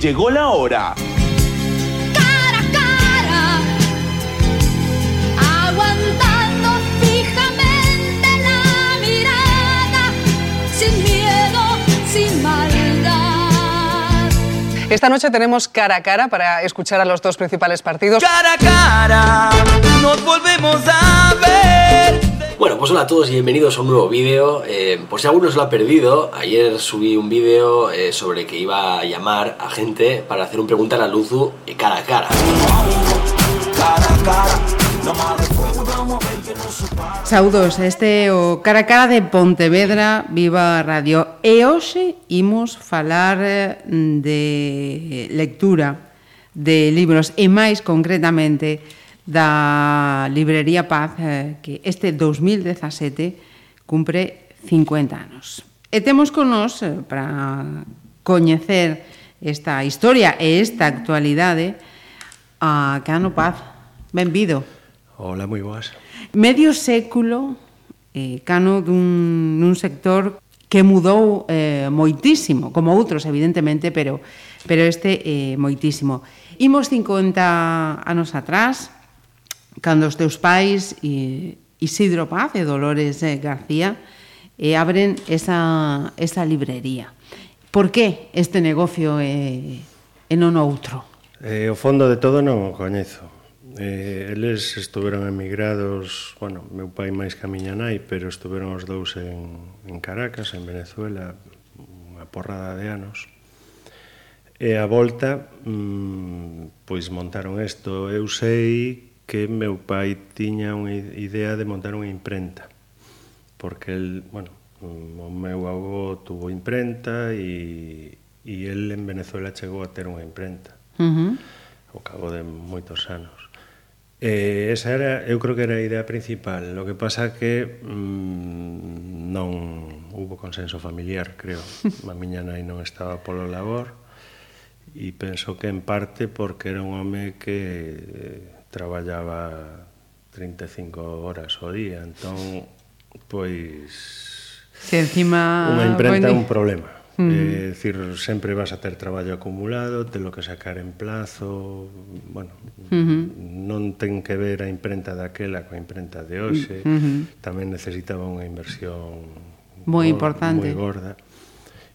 Llegó la hora. cara a cara, aguantando fijamente la mirada, sin miedo, sin maldad. Esta noche tenemos cara a cara para escuchar a los dos principales partidos. Cara a cara, nos volvemos a ver. Bueno, pues hola a todos y bienvenidos a un nuevo vídeo. Eh, por si alguno se lo ha perdido, ayer subí un vídeo eh, sobre que iba a llamar a gente para hacer un pregunta a la Luzu eh, cara a cara. Saudos, este o cara a cara de Pontevedra, viva radio. E hoxe imos falar eh, de lectura de libros e máis concretamente da Librería Paz eh, que este 2017 cumpre 50 anos. E temos con nós eh, para coñecer esta historia e esta actualidade a Cano Paz. Benvido. Hola, moi boas. Medio século eh, Cano dun, dun sector que mudou eh, moitísimo, como outros evidentemente, pero pero este eh, moitísimo. Imos 50 anos atrás, cando os teus pais e Isidro Paz e Dolores eh, García e abren esa, esa librería. Por que este negocio e, e non outro? Eh, o fondo de todo non o coñezo. Eh, eles estuveron emigrados, bueno, meu pai máis que a miña nai, pero estuveron os dous en, en Caracas, en Venezuela, unha porrada de anos. E a volta, mmm, pois montaron isto. Eu sei que meu pai tiña unha idea de montar unha imprenta porque el, bueno, o meu avó tuvo imprenta e, e el en Venezuela chegou a ter unha imprenta uh -huh. ao cabo de moitos anos Eh, esa era, eu creo que era a idea principal. Lo que pasa que mm, non hubo consenso familiar, creo. A miña nai non estaba polo labor e penso que en parte porque era un home que traballaba 35 horas ao día, entón, pois... Que encima... Unha imprenta é un problema. Mm. Eh, decir, sempre vas a ter traballo acumulado, te lo que sacar en plazo, bueno, mm -hmm. non ten que ver a imprenta daquela coa imprenta de hoxe, mm -hmm. tamén necesitaba unha inversión moi importante. Moi gorda.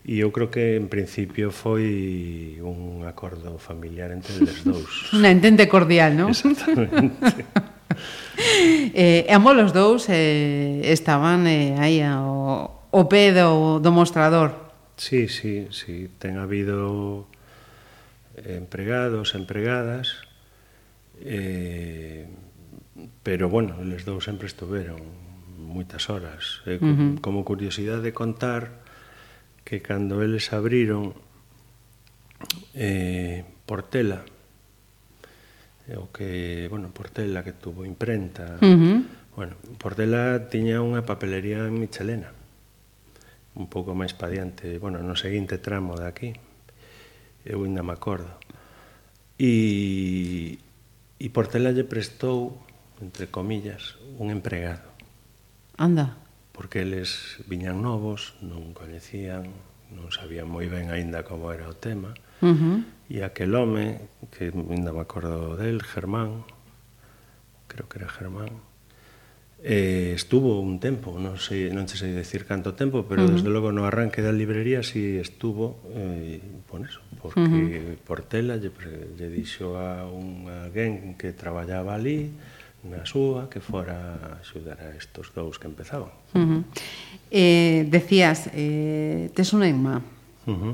E eu creo que en principio foi un acordo familiar entre os dous. Unha entente cordial, non? Exactamente. eh, ambos os dous eh, estaban eh, aí ao, ao pé do, do mostrador. Sí, sí, sí. Ten habido eh, empregados, empregadas, eh, pero, bueno, les dous sempre estuveron moitas horas. Eh, uh -huh. Como curiosidade contar, que cando eles abriron eh, Portela, o que, bueno, Portela que tuvo imprenta, uh -huh. bueno, Portela tiña unha papelería en Michelena, un pouco máis pa diante, bueno, no seguinte tramo de aquí, eu ainda me acordo. E, e Portela lle prestou, entre comillas, un empregado. Anda porque eles viñan novos, non coñecían, non sabían moi ben aínda como era o tema, uh -huh. e aquel home, que ainda me acordo del, Germán, creo que era Germán, eh, estuvo un tempo, non sei, non sei decir canto tempo, pero uh -huh. desde logo no arranque da librería si sí estuvo eh, pon eso, porque uh -huh. Portela lle, lle dixo a un alguén que traballaba ali na súa que fora axudar a estos dous que empezaban. Uh -huh. eh, decías, eh, tes unha irmá. Uh -huh.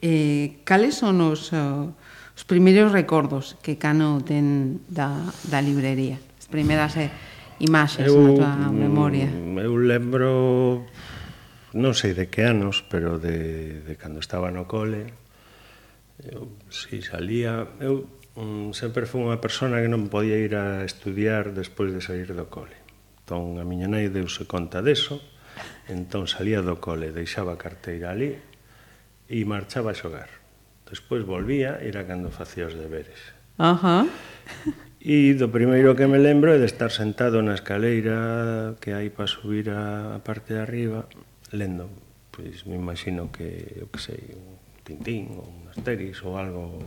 eh, cales son os, os primeiros recordos que Cano ten da, da librería? As primeiras eh, imaxes eu, na tua memoria. Mm, eu lembro, non sei de que anos, pero de, de cando estaba no cole, Eu, si salía, eu um, sempre fui unha persona que non podía ir a estudiar despois de sair do cole. Entón, a miña nai deuse conta deso, entón salía do cole, deixaba a carteira ali e marchaba a xogar. Despois volvía, era cando facía os deberes. Ajá. E do primeiro que me lembro é de estar sentado na escaleira que hai para subir a parte de arriba, lendo. Pois me imagino que, eu que sei, Tintín ou un Asterix ou algo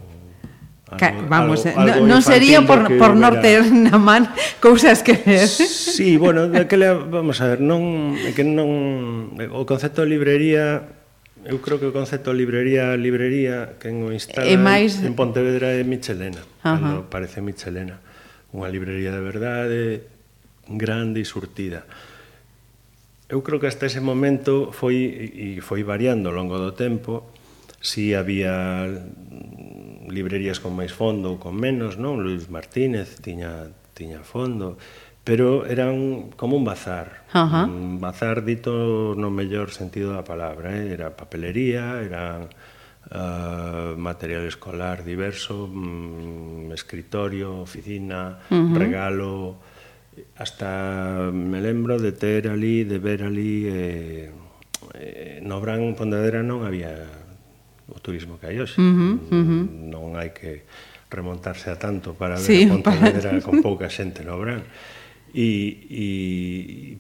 Algo, Vamos, algo, eh, algo non sería por, que, por non ter na man cousas que ver. Sí, bueno, daquela, vamos a ver, non, que non, o concepto de librería Eu creo que o concepto librería librería que o instala máis... en Pontevedra é Michelena, cando parece Michelena, unha librería de verdade grande e surtida. Eu creo que hasta ese momento foi e foi variando ao longo do tempo, si había librerías con máis fondo ou con menos, non? Luis Martínez tiña tiña fondo, pero era un, como un bazar. Uh -huh. Un bazar dito no mellor sentido da palabra, eh? era papelería, eran Uh, material escolar diverso, mm, escritorio, oficina, uh -huh. regalo, hasta me lembro de ter ali, de ver ali eh, eh, no Bran Pondadera non había o turismo que hai hoxe. Uh -huh, uh -huh. Non hai que remontarse a tanto para ver sí, a Pontevedra para... con pouca xente no verán. E, e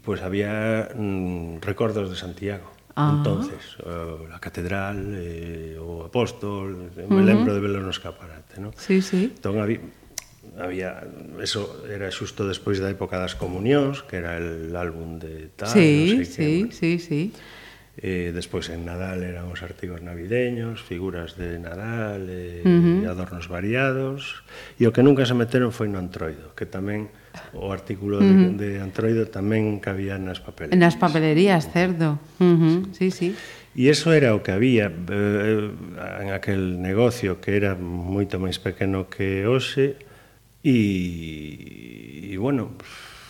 pois pues, había mm, recordos de Santiago. Ah. Entonces, uh, la catedral, eh, o apóstol, uh -huh. me lembro de verlo no escaparate, ¿no? Sí, sí. Entón, había, había eso era xusto despois da época das comunións, que era el álbum de tal, sí, no sei sí, que, bueno. sí, sí. Eh, despois en Nadal eran os artigos navideños, figuras de Nadal e, eh, uh -huh. e adornos variados. E o que nunca se meteron foi no Antroido, que tamén o artículo uh -huh. de, de Antroido tamén cabía nas papelerías. Nas papelerías, certo. Uh -huh. Sí, sí. E eso era o que había eh, en aquel negocio que era moito máis pequeno que hoxe e, e bueno,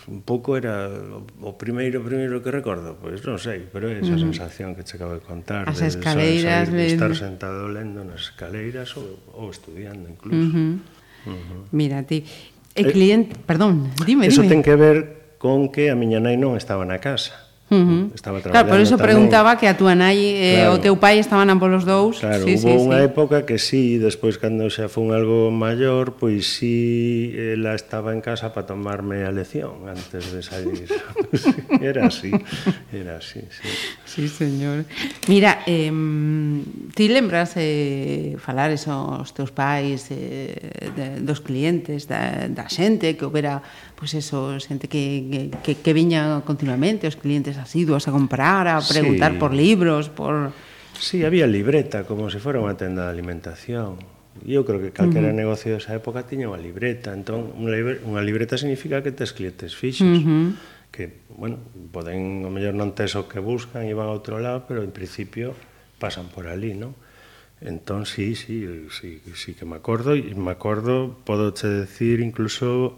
un pouco era o primeiro primeiro que recordo, pois non sei, pero é esa mm. sensación que che acabo de contar As de, escaleiras, de, de estar sentado lendo nas escaleiras ou, ou estudiando incluso. Uh -huh. Uh -huh. Mira, ti eh, e cliente, eh, perdón, dime, Eso dime. ten que ver con que a miña nai non estaba na casa. Uh -huh. Estaba claro, por iso tamén. preguntaba que a túa nai e eh, claro. o teu pai estaban ampolos dous. Claro, sí, hubo sí, unha sí. época que sí, despois cando xa fun algo maior, pois sí, ela estaba en casa para tomarme a lección antes de salir. era así, era así, sí. Sí, señor. Mira, eh, ti lembras eh, falar eso aos teus pais, eh, de, dos clientes, da, da xente que houbera pues eso, xente que, que, que viña continuamente, os clientes asiduos a comprar, a preguntar sí. por libros, por... Sí, había libreta, como se fora unha tenda de alimentación. Eu creo que calquera uh -huh. negocio desa época tiña unha libreta. Entón, unha libreta, unha libreta significa que tes clientes fixos. Uh -huh. Que, bueno, poden, o mellor non tes o que buscan e van a outro lado, pero en principio pasan por ali, non? Entón, sí, sí, sí, sí que me acordo, e me acordo, podo che decir incluso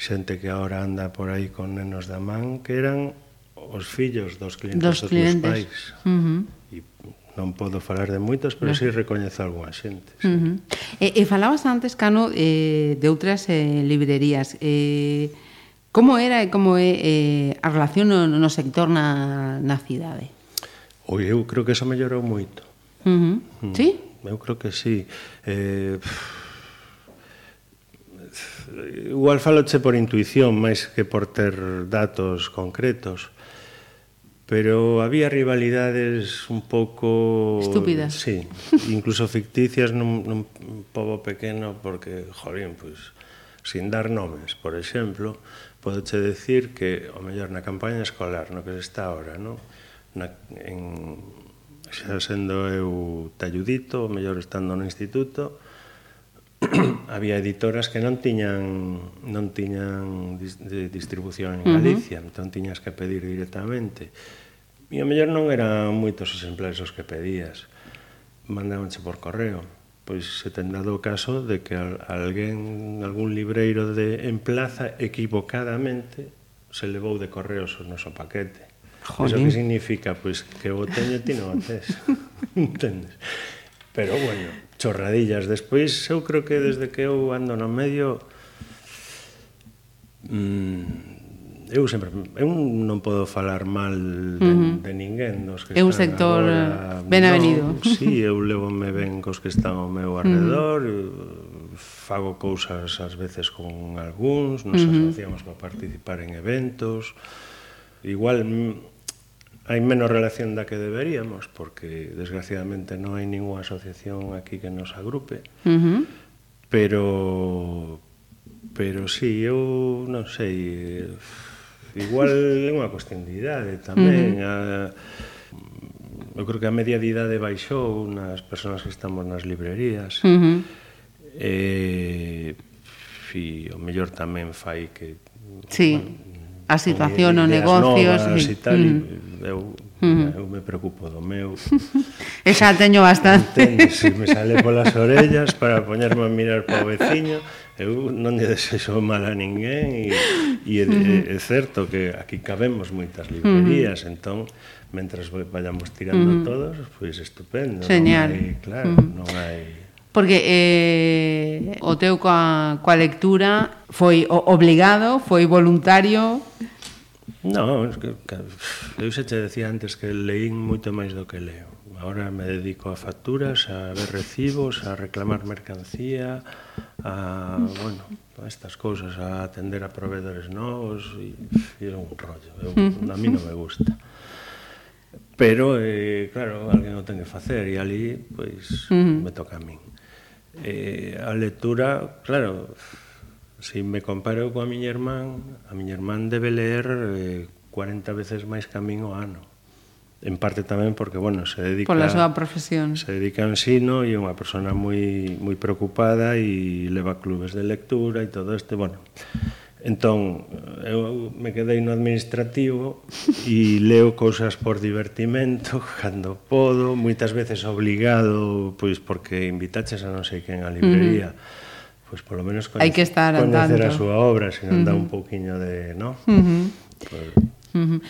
xente que agora anda por aí con nenos da man, que eran os fillos dos clientes dos, dos clientes. meus pais. Uh -huh. E non podo falar de moitos, pero no. sí recoñezo algunha xente. Sí. Uh -huh. e, e falabas antes, Cano, eh, de outras eh, librerías. Eh, como era e como é eh, a relación no, no sector na, na cidade? Oi, eu creo que eso mellorou moito. Uh -huh. Mm. Sí? Eu creo que sí. Eh, pff, igual faloche por intuición máis que por ter datos concretos pero había rivalidades un pouco estúpidas. Sí, incluso ficticias nun, nun pobo pequeno porque, jolín, pois sin dar nomes, por exemplo, podoche decir que o mellor na campaña escolar, no que se está ahora, no? Na, en, xa sendo eu talludito, o mellor estando no instituto, había editoras que non tiñan non tiñan dis, de distribución en Galicia, uh -huh. entón tiñas que pedir directamente. E a mellor non eran moitos exemplares os que pedías. Mandábanche por correo. Pois se ten dado o caso de que alguén, algún libreiro de en plaza equivocadamente se levou de correos o noso paquete. Jolín. Que significa? Pois que o teño ti non o tes. Entendes? Pero bueno, chorradillas. Despois eu creo que desde que eu ando no medio mm, eu sempre eu non podo falar mal de, uh -huh. de ninguén dos que é un sector agora, ben avenido. No, sí, eu levome ben cos que están ao meu alrededor, uh -huh. fago cousas ás veces con algúns, nos uh -huh. asociamos para participar en eventos. Igual mm, hai menos relación da que deberíamos, porque desgraciadamente non hai ninguna asociación aquí que nos agrupe, uh -huh. pero pero si, sí, eu non sei, igual é unha cuestión de idade tamén, uh -huh. a, eu creo que a media de idade baixou nas persoas que estamos nas librerías, uh -huh. e, e o mellor tamén fai que sí. bueno, a situación, o negocios... Novas, e, tal, mm. eu, mm. eu me preocupo do meu... e xa teño bastante. Entende, se me sale polas orellas para poñerme a mirar para o veciño, eu non lle desexo mal a ninguén e, e é, mm. é, é certo que aquí cabemos moitas librerías, mm. entón mentras vayamos tirando mm. todos, pois pues, estupendo. Señal. Non hai, claro, mm. non hai porque eh, o teu coa, coa lectura foi obligado, foi voluntario? Non, es que, que, eu se te decía antes que leín moito máis do que leo. Ahora me dedico a facturas, a ver recibos, a reclamar mercancía, a, bueno, a estas cousas, a atender a proveedores novos, e, e é un rollo, eu, a mí non me gusta pero eh, claro, alguén o ten que facer e ali pois uh -huh. me toca a min eh, a lectura, claro, se me comparo coa miña irmán, a miña irmán debe ler eh, 40 veces máis camín o ano. En parte tamén porque, bueno, se dedica... Pola súa profesión. Se dedica a ensino e é unha persona moi, moi preocupada e leva clubes de lectura e todo este, bueno... Entón, eu me quedei no administrativo e leo cousas por divertimento, cando podo, moitas veces obligado, pois porque invitaches a non sei quen a librería. Uh -huh. Pois polo menos conoce, Hai que estar conocer a súa obra, se non uh -huh. dá un pouquiño de, no? Uh -huh. Pues, Uh -huh.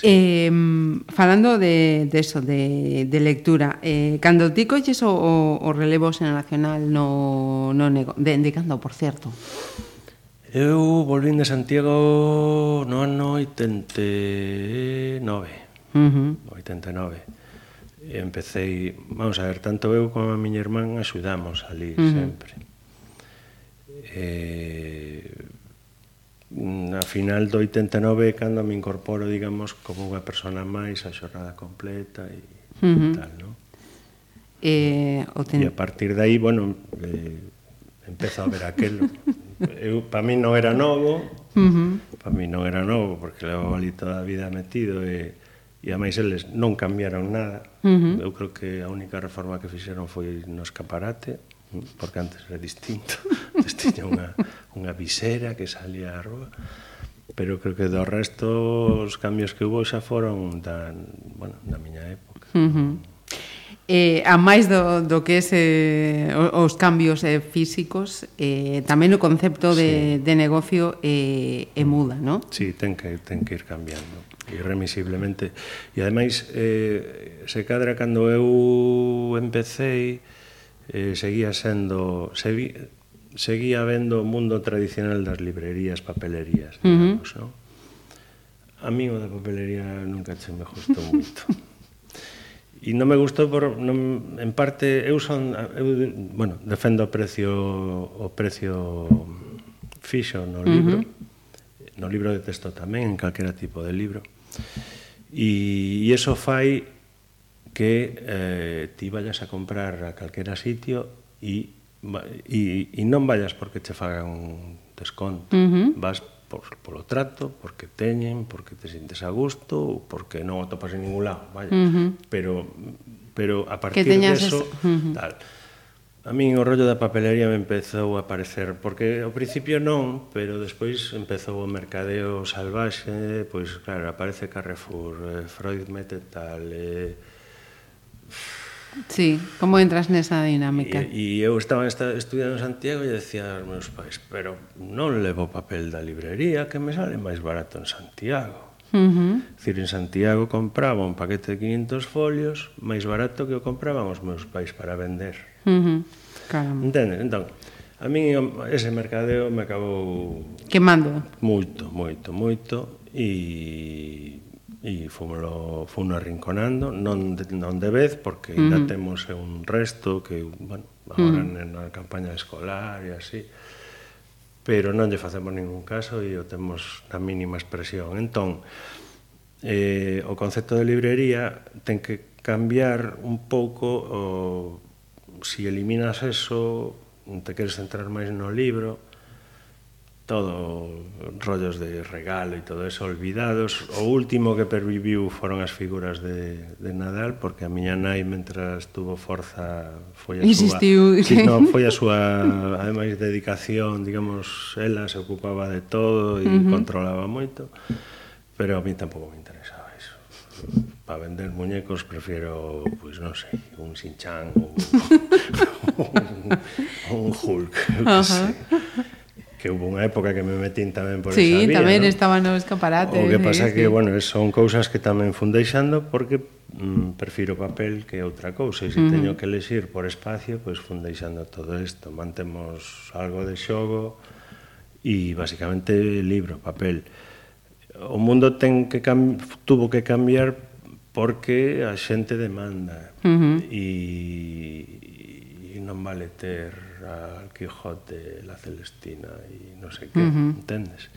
Eh, falando de, de eso, de, de lectura, eh, cando ti coches o, o relevo xeneracional no, no nego, de, de cando, por certo? Eu volvín de Santiago no ano 89. Uh -huh. 89. E empecé, vamos a ver, tanto eu como a miña irmán axudamos ali uh -huh. sempre. Eh, na final do 89 cando me incorporo, digamos, como unha persona máis a xornada completa e uh -huh. tal, non? Eh, o ten... E a partir de aí, bueno, eh, empezo a ver aquelo. eu, para mí non era novo, uh -huh. para mí non era novo, porque levo ali toda a vida metido e, e a máis eles non cambiaron nada. Uh -huh. Eu creo que a única reforma que fixeron foi no escaparate, porque antes era distinto, antes tiña unha, unha visera que salía á rúa, pero creo que do resto os cambios que hubo xa foron da, bueno, da miña época. Uh -huh. Eh, a máis do, do que es eh, os cambios eh, físicos, eh, tamén o concepto de, sí. de negocio eh, é muda, non? Sí, ten que, ten que ir cambiando, irremisiblemente. E ademais, eh, se cadra cando eu empecé, eh, seguía sendo... Segui, seguía vendo o mundo tradicional das librerías, papelerías, digamos, uh -huh. non? A mí o da papelería nunca che me gustou moito. E non me gustou por non, en parte eu son eu bueno, defendo o precio o precio fixo no libro. Uh -huh. No libro de texto tamén, en calquera tipo de libro. E, e eso fai que eh, ti vayas a comprar a calquera sitio e, e, e non vayas porque che fagan un desconto. Uh -huh. Vas por, polo trato, porque teñen, porque te sintes a gusto ou porque non o topas en ningún lado, vaya. Uh -huh. Pero pero a partir que de eso, ese... uh -huh. tal. A min o rollo da papelería me empezou a aparecer, porque ao principio non, pero despois empezou o mercadeo salvaxe, pois claro, aparece Carrefour, eh, Freud mete tal, eh, Sí, como entras nesa dinámica? E, e eu estaba esta, estudiando en Santiago e decía aos meus pais, pero non levo papel da librería que me sale máis barato en Santiago. Uh -huh. Cir, en Santiago compraba un paquete de 500 folios máis barato que o compraban os meus pais para vender. Uh -huh. Caramba. Entendes? Entón, a mí ese mercadeo me acabou... Quemando. Moito, moito, moito. E e fomelo, fomelo arrinconando, non de, non de vez, porque ainda uh -huh. temos un resto que, bueno, agora uh -huh. na campaña escolar e así, pero non lle facemos ningún caso e o temos na mínima expresión. Entón, eh, o concepto de librería ten que cambiar un pouco o, si eliminas eso, te queres centrar máis no libro, todo rollos de regalo e todo eso olvidados. O último que perviviu foron as figuras de, de Nadal, porque a miña nai, mentras tuvo forza, foi a Insistiu. súa... Sí, no, foi a súa, ademais, dedicación, digamos, ela se ocupaba de todo e uh -huh. controlaba moito, pero a mí tampouco me interesaba eso. Para vender muñecos prefiero, pois pues, non sei, un Sinchan ou un, un, un Hulk, eu que uh -huh. sei que houve unha época que me metín tamén por sí, esa vía. Sí, tamén ¿no? estaba no escaparate. O que pasa sí, que, sí. bueno, son cousas que tamén fun deixando porque mm, prefiro papel que outra cousa. E se uh -huh. teño que lexir por espacio, pois pues fun deixando todo isto. Mantemos algo de xogo e basicamente libro, papel. O mundo ten que tuvo que cambiar porque a xente demanda uh -huh. e, e non vale ter al Quijote, la Celestina e non sei que, uh -huh. entendes?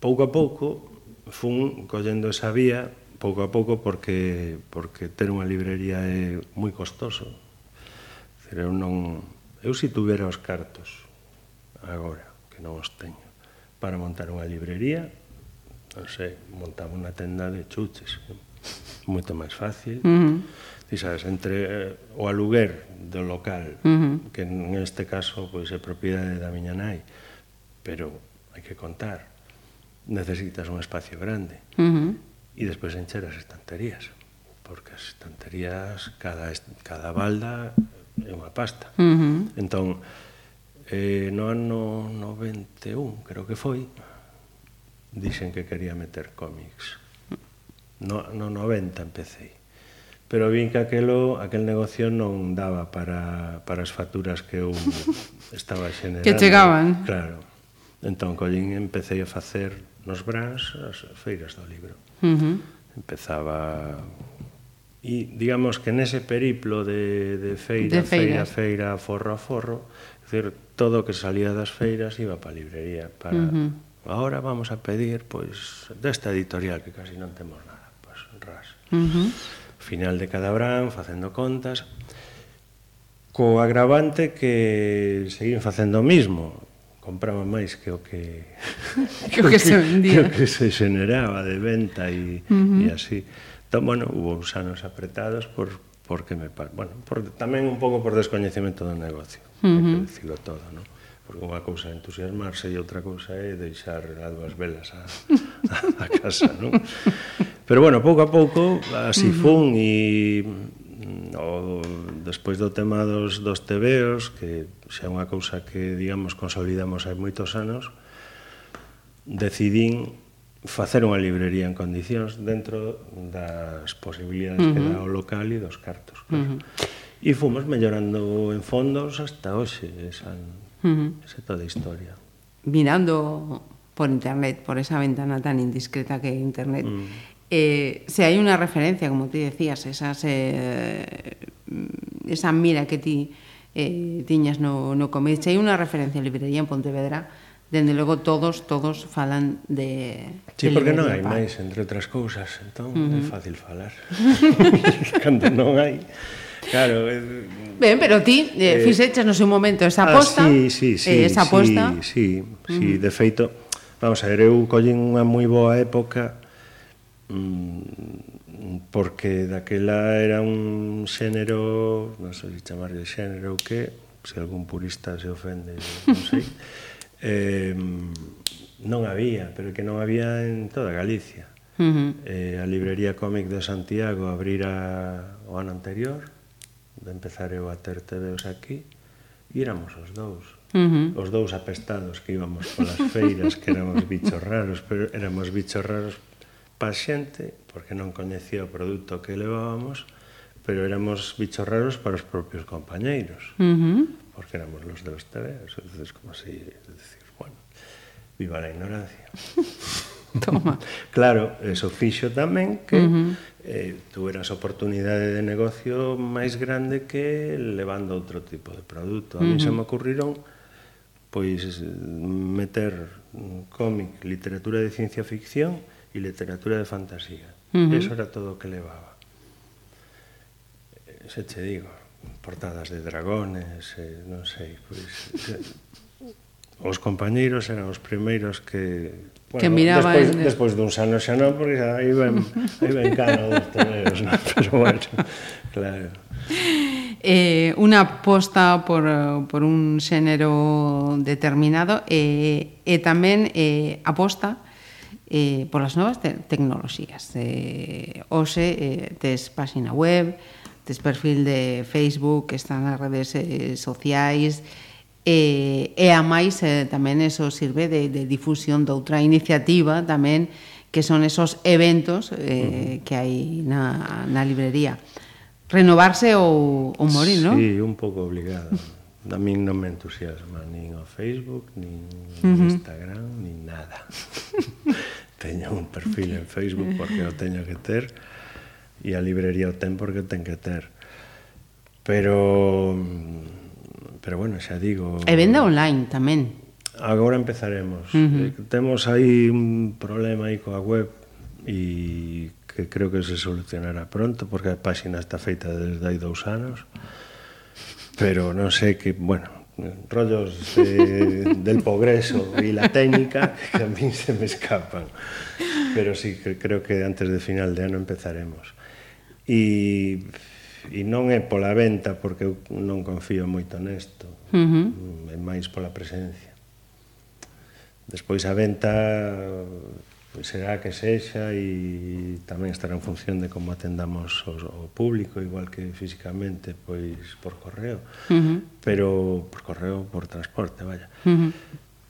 Pouco a pouco fun collendo esa vía pouco a pouco porque porque ter unha librería é moi costoso. Dizer, eu non eu si tuvera os cartos agora, que non os teño, para montar unha librería, non sei, montaba unha tenda de chuches, moito máis fácil. Uh -huh sabes, entre eh, o aluguer do local, uh -huh. que neste caso pois é propiedade da miña nai, pero hai que contar, necesitas un espacio grande uh -huh. e despois encher as estanterías, porque as estanterías, cada, cada balda é unha pasta. Uh -huh. Entón, eh, no ano 91, creo que foi, dixen que quería meter cómics. No, no 90 empecé pero vin que aquelo, aquel negocio non daba para, para as facturas que eu estaba xenerando. que chegaban. Claro. Entón, collín, empecé a facer nos brás as feiras do libro. Uh -huh. Empezaba... E digamos que nese periplo de, de feira, de feira, feira, forro a forro, é dicir, todo o que salía das feiras iba para a librería. Para... Uh -huh. Ahora vamos a pedir, pois, desta editorial que casi non temos nada, pois, ras. Uh -huh final de cada brán, facendo contas, co agravante que seguín facendo o mismo, compraba máis que o que que o que, se vendía. Que, que se xeneraba de venta e uh -huh. E así. Entón, bueno, hubo uns anos apretados por porque me, bueno, por, tamén un pouco por descoñecemento do negocio, uh -huh. hai que dicilo todo, non? Porque unha cousa é entusiasmarse e outra cousa é deixar as dúas velas a, a, a casa, non? Pero bueno, pouco a pouco, así fun e mm, o, despois do tema dos, dos tebeos, que xa é unha cousa que, digamos, consolidamos hai moitos anos, decidín facer unha librería en condicións dentro das posibilidades uh -huh. que dá o local e dos cartos. Claro. Uh -huh. E fomos mellorando en fondos hasta hoxe. Esa, Uh -huh. Esa toda a historia. Mirando por internet, por esa ventana tan indiscreta que é internet, uh -huh. eh, se hai unha referencia, como ti decías, esas, eh, mm, esa mira que ti eh, tiñas no, no comeche, hai unha referencia a librería en Pontevedra, dende logo todos, todos falan de... Sí, de porque non hai máis, entre outras cousas, entón uh -huh. é fácil falar. Cando non hai... Claro, eh, Ben, pero ti eh, eh, fixeches no seu momento esa ah, aposta. Ah, sí, sí, sí, eh, esa aposta. Sí, sí, sí, uh -huh. de feito, vamos a ver, eu collín unha moi boa época mm, porque daquela era un xénero, non sei se chamarlle xénero ou que, se algún purista se ofende, non sei. eh, non había, pero que non había en toda Galicia. Uh -huh. eh, a librería cómic de Santiago abrira o ano anterior, de empezar eu a ter tebeos aquí, íramos os dous. Uh -huh. Os dous apestados que íbamos polas feiras, que éramos bichos raros, pero éramos bichos raros pa xente, porque non coñecía o produto que levábamos, pero éramos bichos raros para os propios compañeiros, uh -huh. porque éramos los de los tebeos. Entonces, como se si, decir, bueno, viva la ignorancia. Toma. claro, eso fixo tamén que uh -huh. eh, tuveras oportunidade de negocio máis grande que levando outro tipo de produto. A mí uh -huh. se me ocurriron pois meter cómic, literatura de ciencia ficción e literatura de fantasía. Uh -huh. Eso era todo o que levaba. Eh, se che digo, portadas de dragones, eh, non sei, pois... Eh, os compañeiros eran os primeiros que Bueno, que miraba despois, en... despois duns anos xa non, porque xa iban, iban cano dos toreros, non? pero bueno, claro. Eh, unha aposta por, por un xénero determinado e, eh, e tamén eh, aposta eh, por as novas te tecnoloxías. Eh, hoxe eh, tes página web, tes perfil de Facebook, están nas redes eh, sociais, E, e a máis eh, tamén eso sirve de, de difusión de outra iniciativa tamén que son esos eventos eh, uh -huh. que hai na, na librería. Renovarse ou, ou morir, sí, non? Sí, un pouco obligado. A min non me entusiasma nin o Facebook, nin uh -huh. Instagram, nin nada. teño un perfil en Facebook porque o teño que ter e a librería o ten porque ten que ter. Pero mm, pero bueno, xa digo... E venda online tamén. Agora empezaremos. Uh -huh. eh, temos aí un problema aí coa web e que creo que se solucionará pronto porque a páxina está feita desde hai dous anos pero non sei que, bueno, rollos de, del progreso e la técnica que a mí se me escapan. Pero sí, que creo que antes de final de ano empezaremos. e e non é pola venta porque eu non confío moito nesto uh -huh. Mm, é máis pola presencia despois a venta pois será que sexa e tamén estará en función de como atendamos o, o público, igual que físicamente, pois por correo, uh -huh. pero por correo, por transporte, vaya. Uh -huh.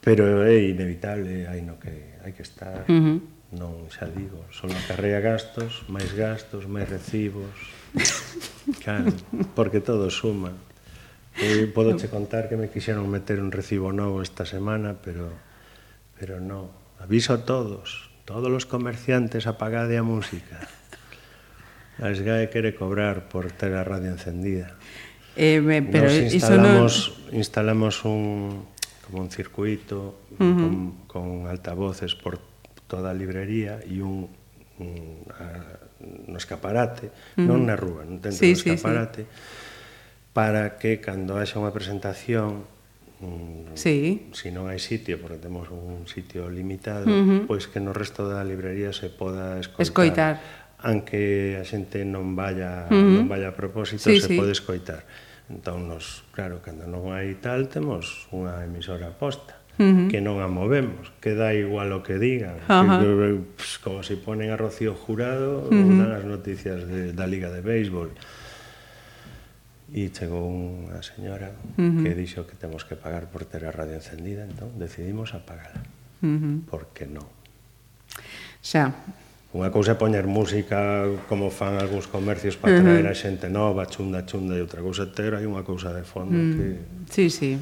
Pero é inevitable, hai no que hai que estar, uh -huh. non xa digo, só acarrea gastos, máis gastos, máis recibos, Claro, porque todo suma. E podo che contar que me quixeron meter un recibo novo esta semana, pero pero no. Aviso a todos, todos os comerciantes apagade a música. A SGAE quere cobrar por ter a radio encendida. Eh, me, pero Nos instalamos, instalamos un, como un circuito uh -huh. con, con altavoces por toda a librería e un, un a, no escaparate, uh -huh. non na rúa, non dentro sí, do escaparate, sí, sí. para que cando haxa unha presentación mm, sí. si non hai sitio, porque temos un sitio limitado, uh -huh. pois que no resto da librería se poda escoitar. escoitar anque a xente non vaya, uh -huh. non vaya a propósito, sí, se sí. pode escoitar. Entón, nos, claro, cando non hai tal, temos unha emisora posta uh -huh. que non a movemos, que dá igual o que digan. Uh que, pues, como se si ponen a Rocío Jurado, uh -huh. dan as noticias de, da Liga de Béisbol. E chegou unha señora uh -huh. que dixo que temos que pagar por ter a radio encendida, entón decidimos apagala. Uh -huh. Porque non. Xa, Unha cousa é poñer música como fan algúns comercios para traer uh -huh. a xente nova, chunda, chunda, e outra cousa ter hai unha cousa de fondo mm. que... Sí, sí.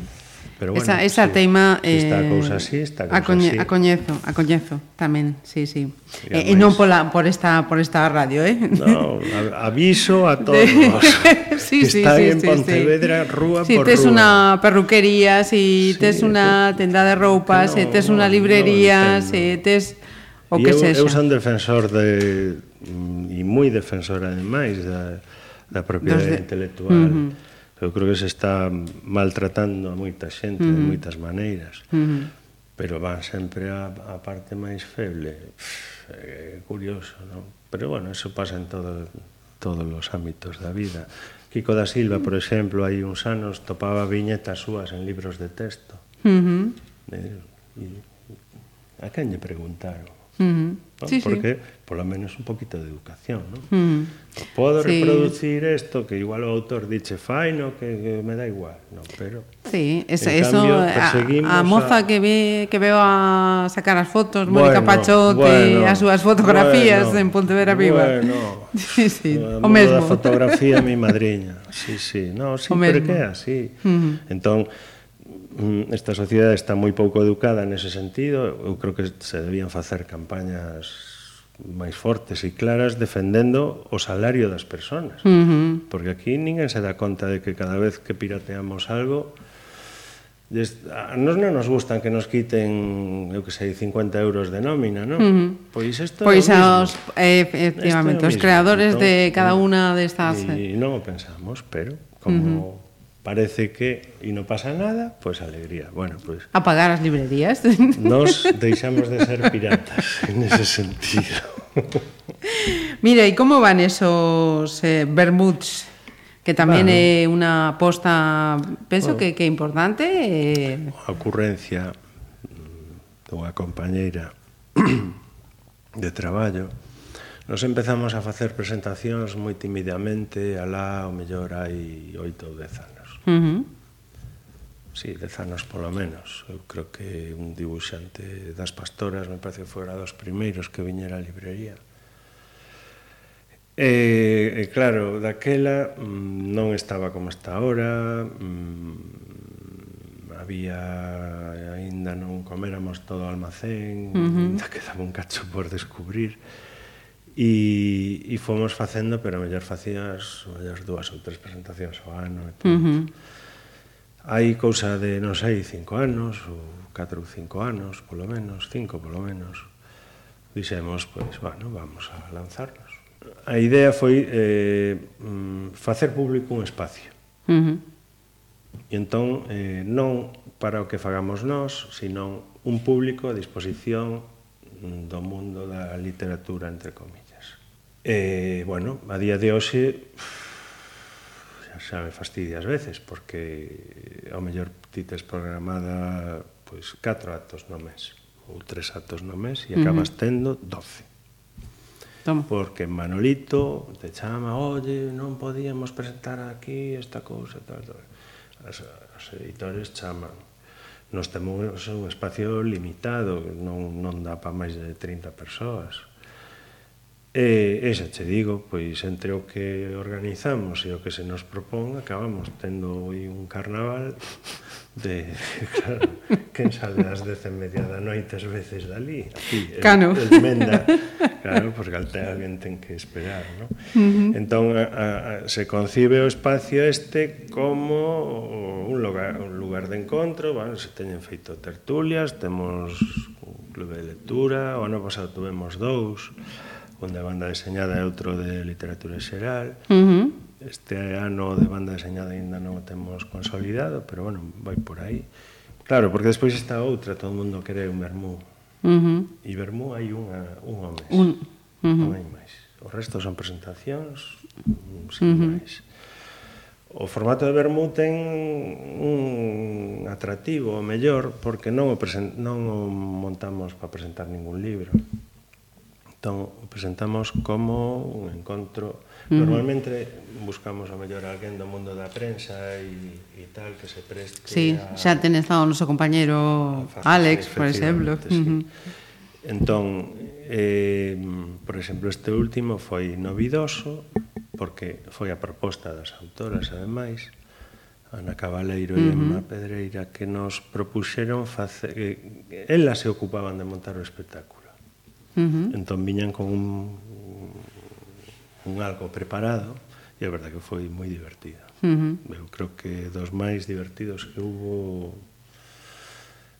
Pero bueno, esa, esa sí, teima eh, esta cousa así, está cousa a coñe, así. A coñezo, a coñezo tamén, sí, sí. E, eh, e non pola, por esta por esta radio, eh? No, aviso a todos. De... sí, sí, está sí, en sí, Pontevedra, sí. rúa sí, por tes rúa. unha perruquería, si sí, tes unha tenda de roupas, no, tes unha librería, no, se tes o que sexa. Eu, eu son defensor de mm, e moi defensor ademais da, da propiedade de... intelectual. Uh -huh Eu creo que se está maltratando a moita xente mm. de moitas maneiras. uh -huh. Pero van sempre a, a parte máis feble. Pff, é curioso, non? Pero bueno, eso pasa en todo, todos os ámbitos da vida. Kiko da Silva, por exemplo, hai uns anos topaba viñetas súas en libros de texto. Uh eh, -huh. e, e, a quen lle preguntaron? Uh -huh. ¿no? Sí, porque sí. polo menos un poquito de educación, ¿no? Mm. Podo sí. reproducir esto que igual o autor diche fai, no que, que me da igual, no, pero Sí, eso, eso cambio, a, a moza a... que ve que veo a sacar as fotos, bueno, Mónica Pachote, bueno, as súas fotografías bueno, en Pontevedra Viva. Bueno. sí, sí, o mesmo. A fotografía mi madriña. Sí, sí, no, sí, o pero que é así. Mm. Uh -huh. Entón Mm, esta sociedade está moi pouco educada nese sentido, eu creo que se debían facer campañas máis fortes e claras defendendo o salario das persoas. Uh -huh. Porque aquí ninguén se dá conta de que cada vez que pirateamos algo a nos non nos gustan que nos quiten, eu que sei, 50 euros de nómina, non? Uh -huh. Pois isto Pois é os, eh, efectivamente, os creadores entón, de cada unha destas... De e non o pensamos, pero como... Uh -huh parece que e non pasa nada, pois alegría. Bueno, pois apagar as librerías. Nos deixamos de ser piratas en ese sentido. Mira, e como van esos eh, vermuts que tamén bueno, é unha aposta, penso bueno, oh. que que é importante eh a ocurrencia dunha compañeira de traballo. Nos empezamos a facer presentacións moi timidamente, alá o mellor hai oito ou dez anos Uh -huh. Sí, dez anos polo menos. Eu creo que un dibuixante das pastoras, me parece que fora dos primeiros que viñera á librería. E, e claro, daquela mm, non estaba como está ahora, mm, había, aínda non coméramos todo o almacén, uh -huh. quedaba un cacho por descubrir e, e fomos facendo, pero mellor facías mellor dúas ou tres presentacións ao ano e tal. Uh -huh. Hai cousa de, non sei, cinco anos ou catro ou cinco anos, polo menos, cinco polo menos, dixemos, pois, bueno, vamos a lanzarnos. A idea foi eh, mm, facer público un espacio. Uh -huh. E entón, eh, non para o que fagamos nós, sino un público a disposición mm, do mundo da literatura, entre comillas. E, bueno, a día de hoxe xa me fastidia ás veces, porque ao mellor ti tes programada pois, 4 actos no mes, ou 3 actos no mes, e acabas tendo 12. Toma. Porque Manolito te chama, oye, non podíamos presentar aquí esta cousa, tal, tal. As, as editores chaman. Nos temos un espacio limitado, non, non dá para máis de 30 persoas E, e xa che digo, pois entre o que organizamos e o que se nos propón acabamos tendo hoy un carnaval de, claro, quen sale ás dez e media da noite as veces dali, aquí, Cano. El, el menda, claro, porque alte alguén ten que esperar, no? Uh -huh. Entón, a, a, se concibe o espacio este como un lugar, un lugar de encontro, bueno, se teñen feito tertulias, temos un clube de lectura, o ano pasado tuvemos dous, un de banda deseñada e outro de literatura xeral. Uh -huh. Este ano de banda deseñada ainda non o temos consolidado, pero bueno, vai por aí. Claro, porque despois está outra, todo o mundo quere un vermú. Uh -huh. E vermú hai unha, un ao mes. Un... Uh -huh. Non hai máis. O resto son presentacións, sin uh -huh. máis. O formato de vermú ten un atractivo, o mellor, porque non o, present, non o montamos para presentar ningún libro. Entón, o presentamos como un encontro... Uh -huh. Normalmente buscamos a mellor alguén do mundo da prensa e, e tal, que se preste sí, a... xa ten estado o noso compañero Alex, por exemplo. Sí. Uh -huh. Entón, eh, por exemplo, este último foi novidoso, porque foi a proposta das autoras, ademais, Ana Cabaleiro uh -huh. e Emma Pedreira, que nos propuxeron facer... Eh, eh, elas se ocupaban de montar o espectáculo Uh -huh. Entón viñan con un, un algo preparado e a verdade que foi moi divertido. Uh -huh. Eu creo que dos máis divertidos que hubo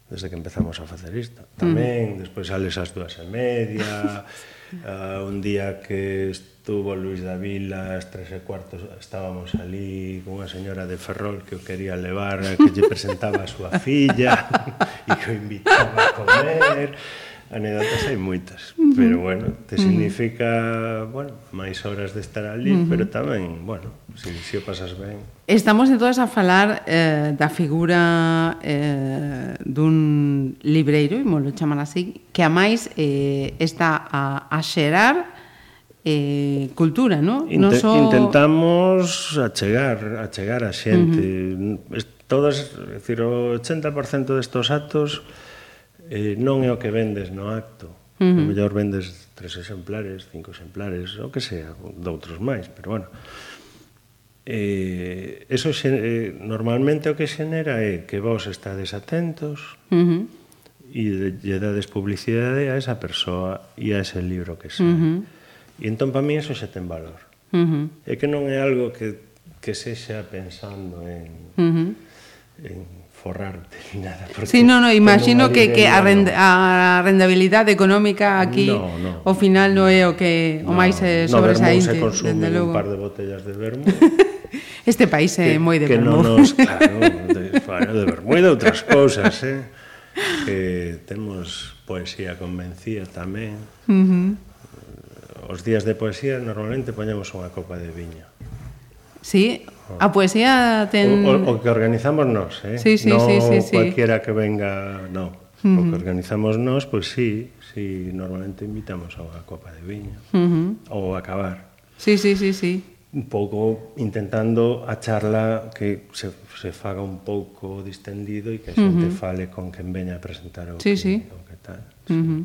desde que empezamos a facer isto. Tamén, uh -huh. despois sales as dúas e media, uh, un día que estuvo Luis da Vila ás tres e cuarto estábamos ali con unha señora de Ferrol que o quería levar, que lle presentaba a súa filla e que o invitaba a comer anedotas hai moitas, uh -huh. pero bueno, te significa, uh -huh. bueno, máis horas de estar ali, uh -huh. pero tamén, bueno, se si, si o pasas ben. Estamos de todas a falar eh, da figura eh, dun libreiro, e molo chaman así, que a máis eh, está a, a xerar eh, cultura, non? Inte no so... Intentamos achegar, achegar a xente. Uh -huh. Todas, decir, o 80% destos actos eh, non é o que vendes no acto. Uh -huh. O mellor vendes tres exemplares, cinco exemplares, o que sea, doutros máis, pero bueno. Eh, eso xe, eh, normalmente o que xenera é que vos estades atentos uh -huh. e lle dades publicidade a esa persoa e a ese libro que sea. Uh -huh. E entón, para mí, eso xa ten valor. Uh -huh. É que non é algo que, que sexa pensando en, uh -huh. en forrarte ni nada. Sí, no, no, imagino que, que a, renda, a rendabilidade económica aquí no, no, ao final non é o que o no, máis é sobresaínte. No, se dende logo. un par de botellas de vermo. este país é moi de que. Non nos, claro, de, bueno, de vermo e de outras cousas, eh? Que temos poesía convencida tamén. Uh -huh. Os días de poesía normalmente poñemos unha copa de viño. Sí, A poesía ten... O, o, o que organizamos nós, eh? Sí, sí, no sí, sí, sí. cualquiera que venga, no. Uh -huh. O que organizamos nós, pois pues, sí, sí, normalmente invitamos a unha copa de viño. Uh -huh. Ou a acabar. Sí, sí, sí, sí. Un pouco intentando a charla que se, se faga un pouco distendido e que a xente uh -huh. fale con quen veña a presentar o, sí, que, sí. o que tal. Sí. Uh -huh.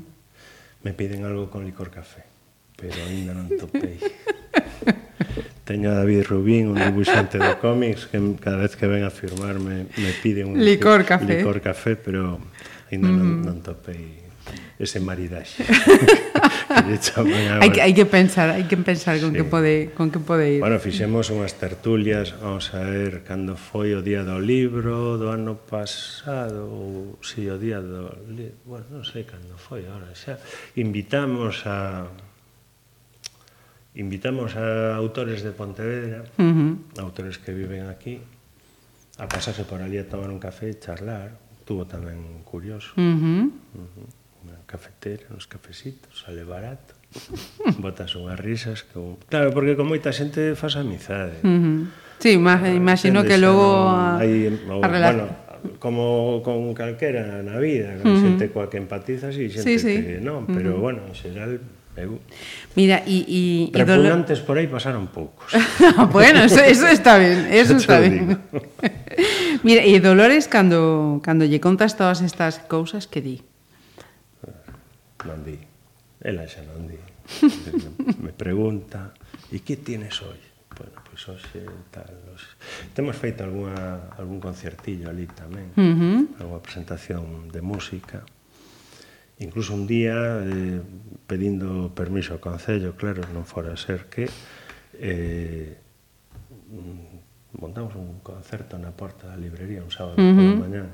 Me piden algo con licor café, pero ainda non topei. Teño a David Rubín, un dibuixante de cómics, que cada vez que ven a firmarme me pide un licor café, licor café pero ainda mm. non, mm-hmm. non topei ese maridaxe. hai, que, hai que pensar, hai que pensar con sí. que pode con que pode ir. Bueno, fixemos unhas tertulias, vamos a ver cando foi o día do libro do ano pasado ou si sí, o día do, bueno, non sei cando foi agora, xa invitamos a invitamos a autores de Pontevedra, uh -huh. autores que viven aquí, a pasarse por ali a tomar un café e charlar. Tuvo tamén curioso. Uh -huh. Uh -huh. Una cafetera, uns cafecitos, sale barato. Botas unhas risas que... Claro, porque con moita xente faz amizade. Uh -huh. Sí, ah, imagino que logo a, hai, eh, o, a relax... bueno, como con calquera na vida, con uh -huh. xente coa que empatizas e xente sí, sí. que non, pero uh -huh. bueno, en xeral Eu... Mira, e... e Repugnantes dolo... por aí pasaron poucos. bueno, eso, eso está ben, eso está ben. Mira, e Dolores, cando, cando lle contas todas estas cousas, que di? Non di. Ela xa non di. Me pregunta, e que tienes hoy? Bueno, pois pues hoxe tal... Os... Temos feito alguna, algún concertillo ali tamén, uh -huh. alguna presentación de música incluso un día eh, pedindo permiso ao Concello, claro, non fora a ser que eh, montamos un concerto na porta da librería un sábado uh -huh. pola mañán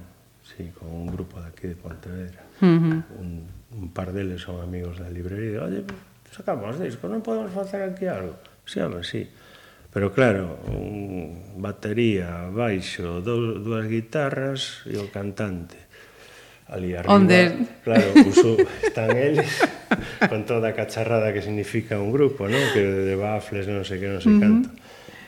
sí, con un grupo daqui de Pontevedra uh -huh. un, un par deles son amigos da librería oye, sacamos disco, non podemos facer aquí algo sí, home, sí pero claro, un batería, baixo dous, dúas guitarras e o cantante ali arriba. Onde... Claro, uso, están eles con toda a cacharrada que significa un grupo, non? Que de bafles, non sei que, non sei uh -huh. canto.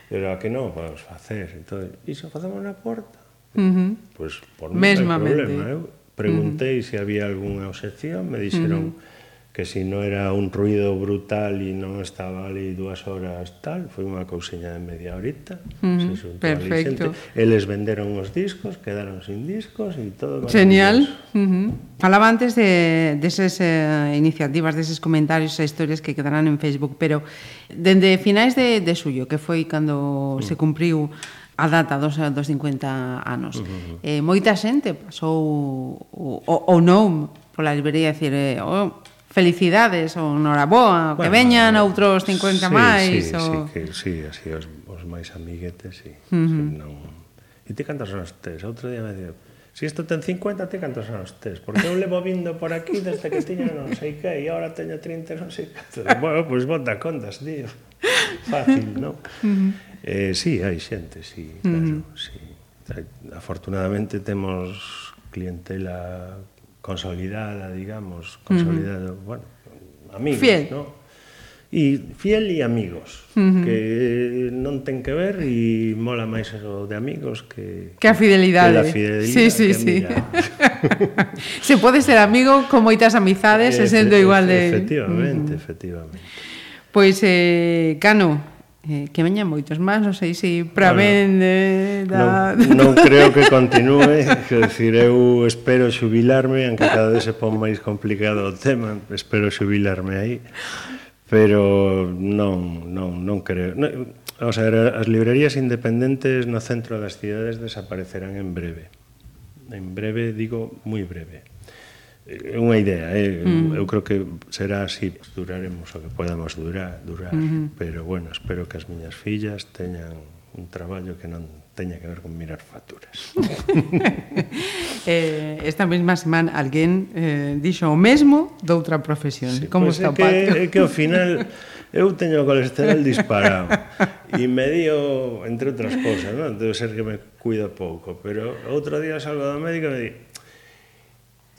Pero a que non, podemos facer. Entón, iso facemos na porta. Uh -huh. Pois, pues, por mí non hai problema. ¿eh? Eu preguntei uh -huh. se había algunha obxección, me dixeron... Uh -huh que si non era un ruido brutal e non estaba ali dúas horas tal, foi unha cousiña de media horita, mm, se perfecto. Xente. Eles venderon os discos, quedaron sin discos e todo. Genial. Uh -huh. Falaba antes de deses eh, iniciativas, deses comentarios e historias que quedarán en Facebook, pero dende finais de, de suyo, que foi cando mm. se cumpriu a data dos, dos 50 anos. Uh -huh. eh, moita xente pasou o, o, o non pola librería, decir, eh, oh, felicidades ou noraboa, bueno, que veñan eh, outros 50 sí, máis. Sí, ou... sí, que, sí, así os, os máis amiguetes, sí. Uh -huh. sí non... E ti cantos anos tes? Outro día me dixo, si isto ten 50, ti cantos anos tes? Porque eu levo vindo por aquí desde que tiña non sei que, e agora teño 30, non sei que. Bueno, pois pues, bota contas, tío. Fácil, non? Uh -huh. eh, sí, hai xente, sí, claro, uh -huh. sí. Afortunadamente temos clientela consolidada, digamos, consolidada, uh -huh. bueno, amigos, fiel. ¿no? E fiel e amigos, uh -huh. que non ten que ver e mola máis eso de amigos que que a fidelidade. Que la fidelidade sí, sí, sí. Se pode ser amigo con moitas amizades e sendo igual de Efectivamente, uh -huh. efectivamente. Pois eh Cano, eh, que veñan moitos máis, non sei se para bueno, vende da... non, non creo que continúe que decir, eu espero xubilarme aunque cada vez se pon máis complicado o tema, espero xubilarme aí pero non, non, non creo. Non, o sea, as librerías independentes no centro das cidades desaparecerán en breve. En breve, digo, moi breve. É unha idea, eh? mm. eu creo que será así, duraremos o que podamos durar, durar, mm -hmm. pero bueno, espero que as miñas fillas teñan un traballo que non teña que ver con mirar facturas. eh, esta mesma semana alguén eh, dixo o mesmo doutra profesión. Sí, Como pues está é que, é que ao final eu teño o colesterol disparado e me dio, entre outras cosas, non? debe ser que me cuido pouco, pero outro día salgo da médica e me di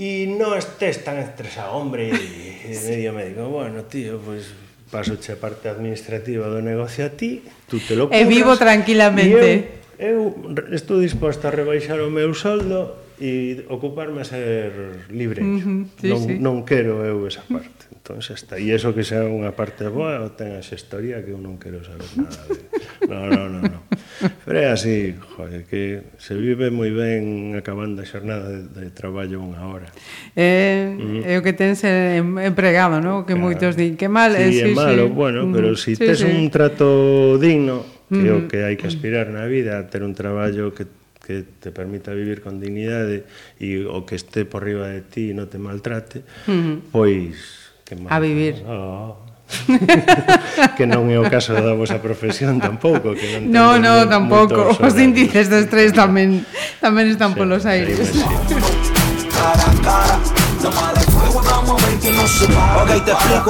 e non estés tan estresado, hombre, e sí. medio médico, bueno, tío, pois pues, paso che a parte administrativa do negocio a ti, tú te lo cubras, e vivo tranquilamente. E eu, eu estou disposto a rebaixar o meu soldo e ocuparme a ser libre. Uh -huh, sí, non, sí. non quero eu esa parte. Entón, xa está. E iso que sea unha parte boa, ou ten esa historia que eu non quero saber nada de... No, no, no, no. Pero é así, joder, que se vive moi ben acabando a xornada de, de traballo unha hora. É, é o que tens empregado, non? Que claro. moitos din, que mal, sí, eh, sí, é malo, sí. bueno, pero se si sí, tes sí. un trato digno, que é o que hai que aspirar na vida, ter un traballo que que te permita vivir con dignidade e o que este por riba de ti non te maltrate, pois que mal, A vivir. Oh. que non é o caso da vosa profesión tampouco, que non No, no, tampouco. Os índices de estrés tamén tamén están Sí, polos aires. me siento.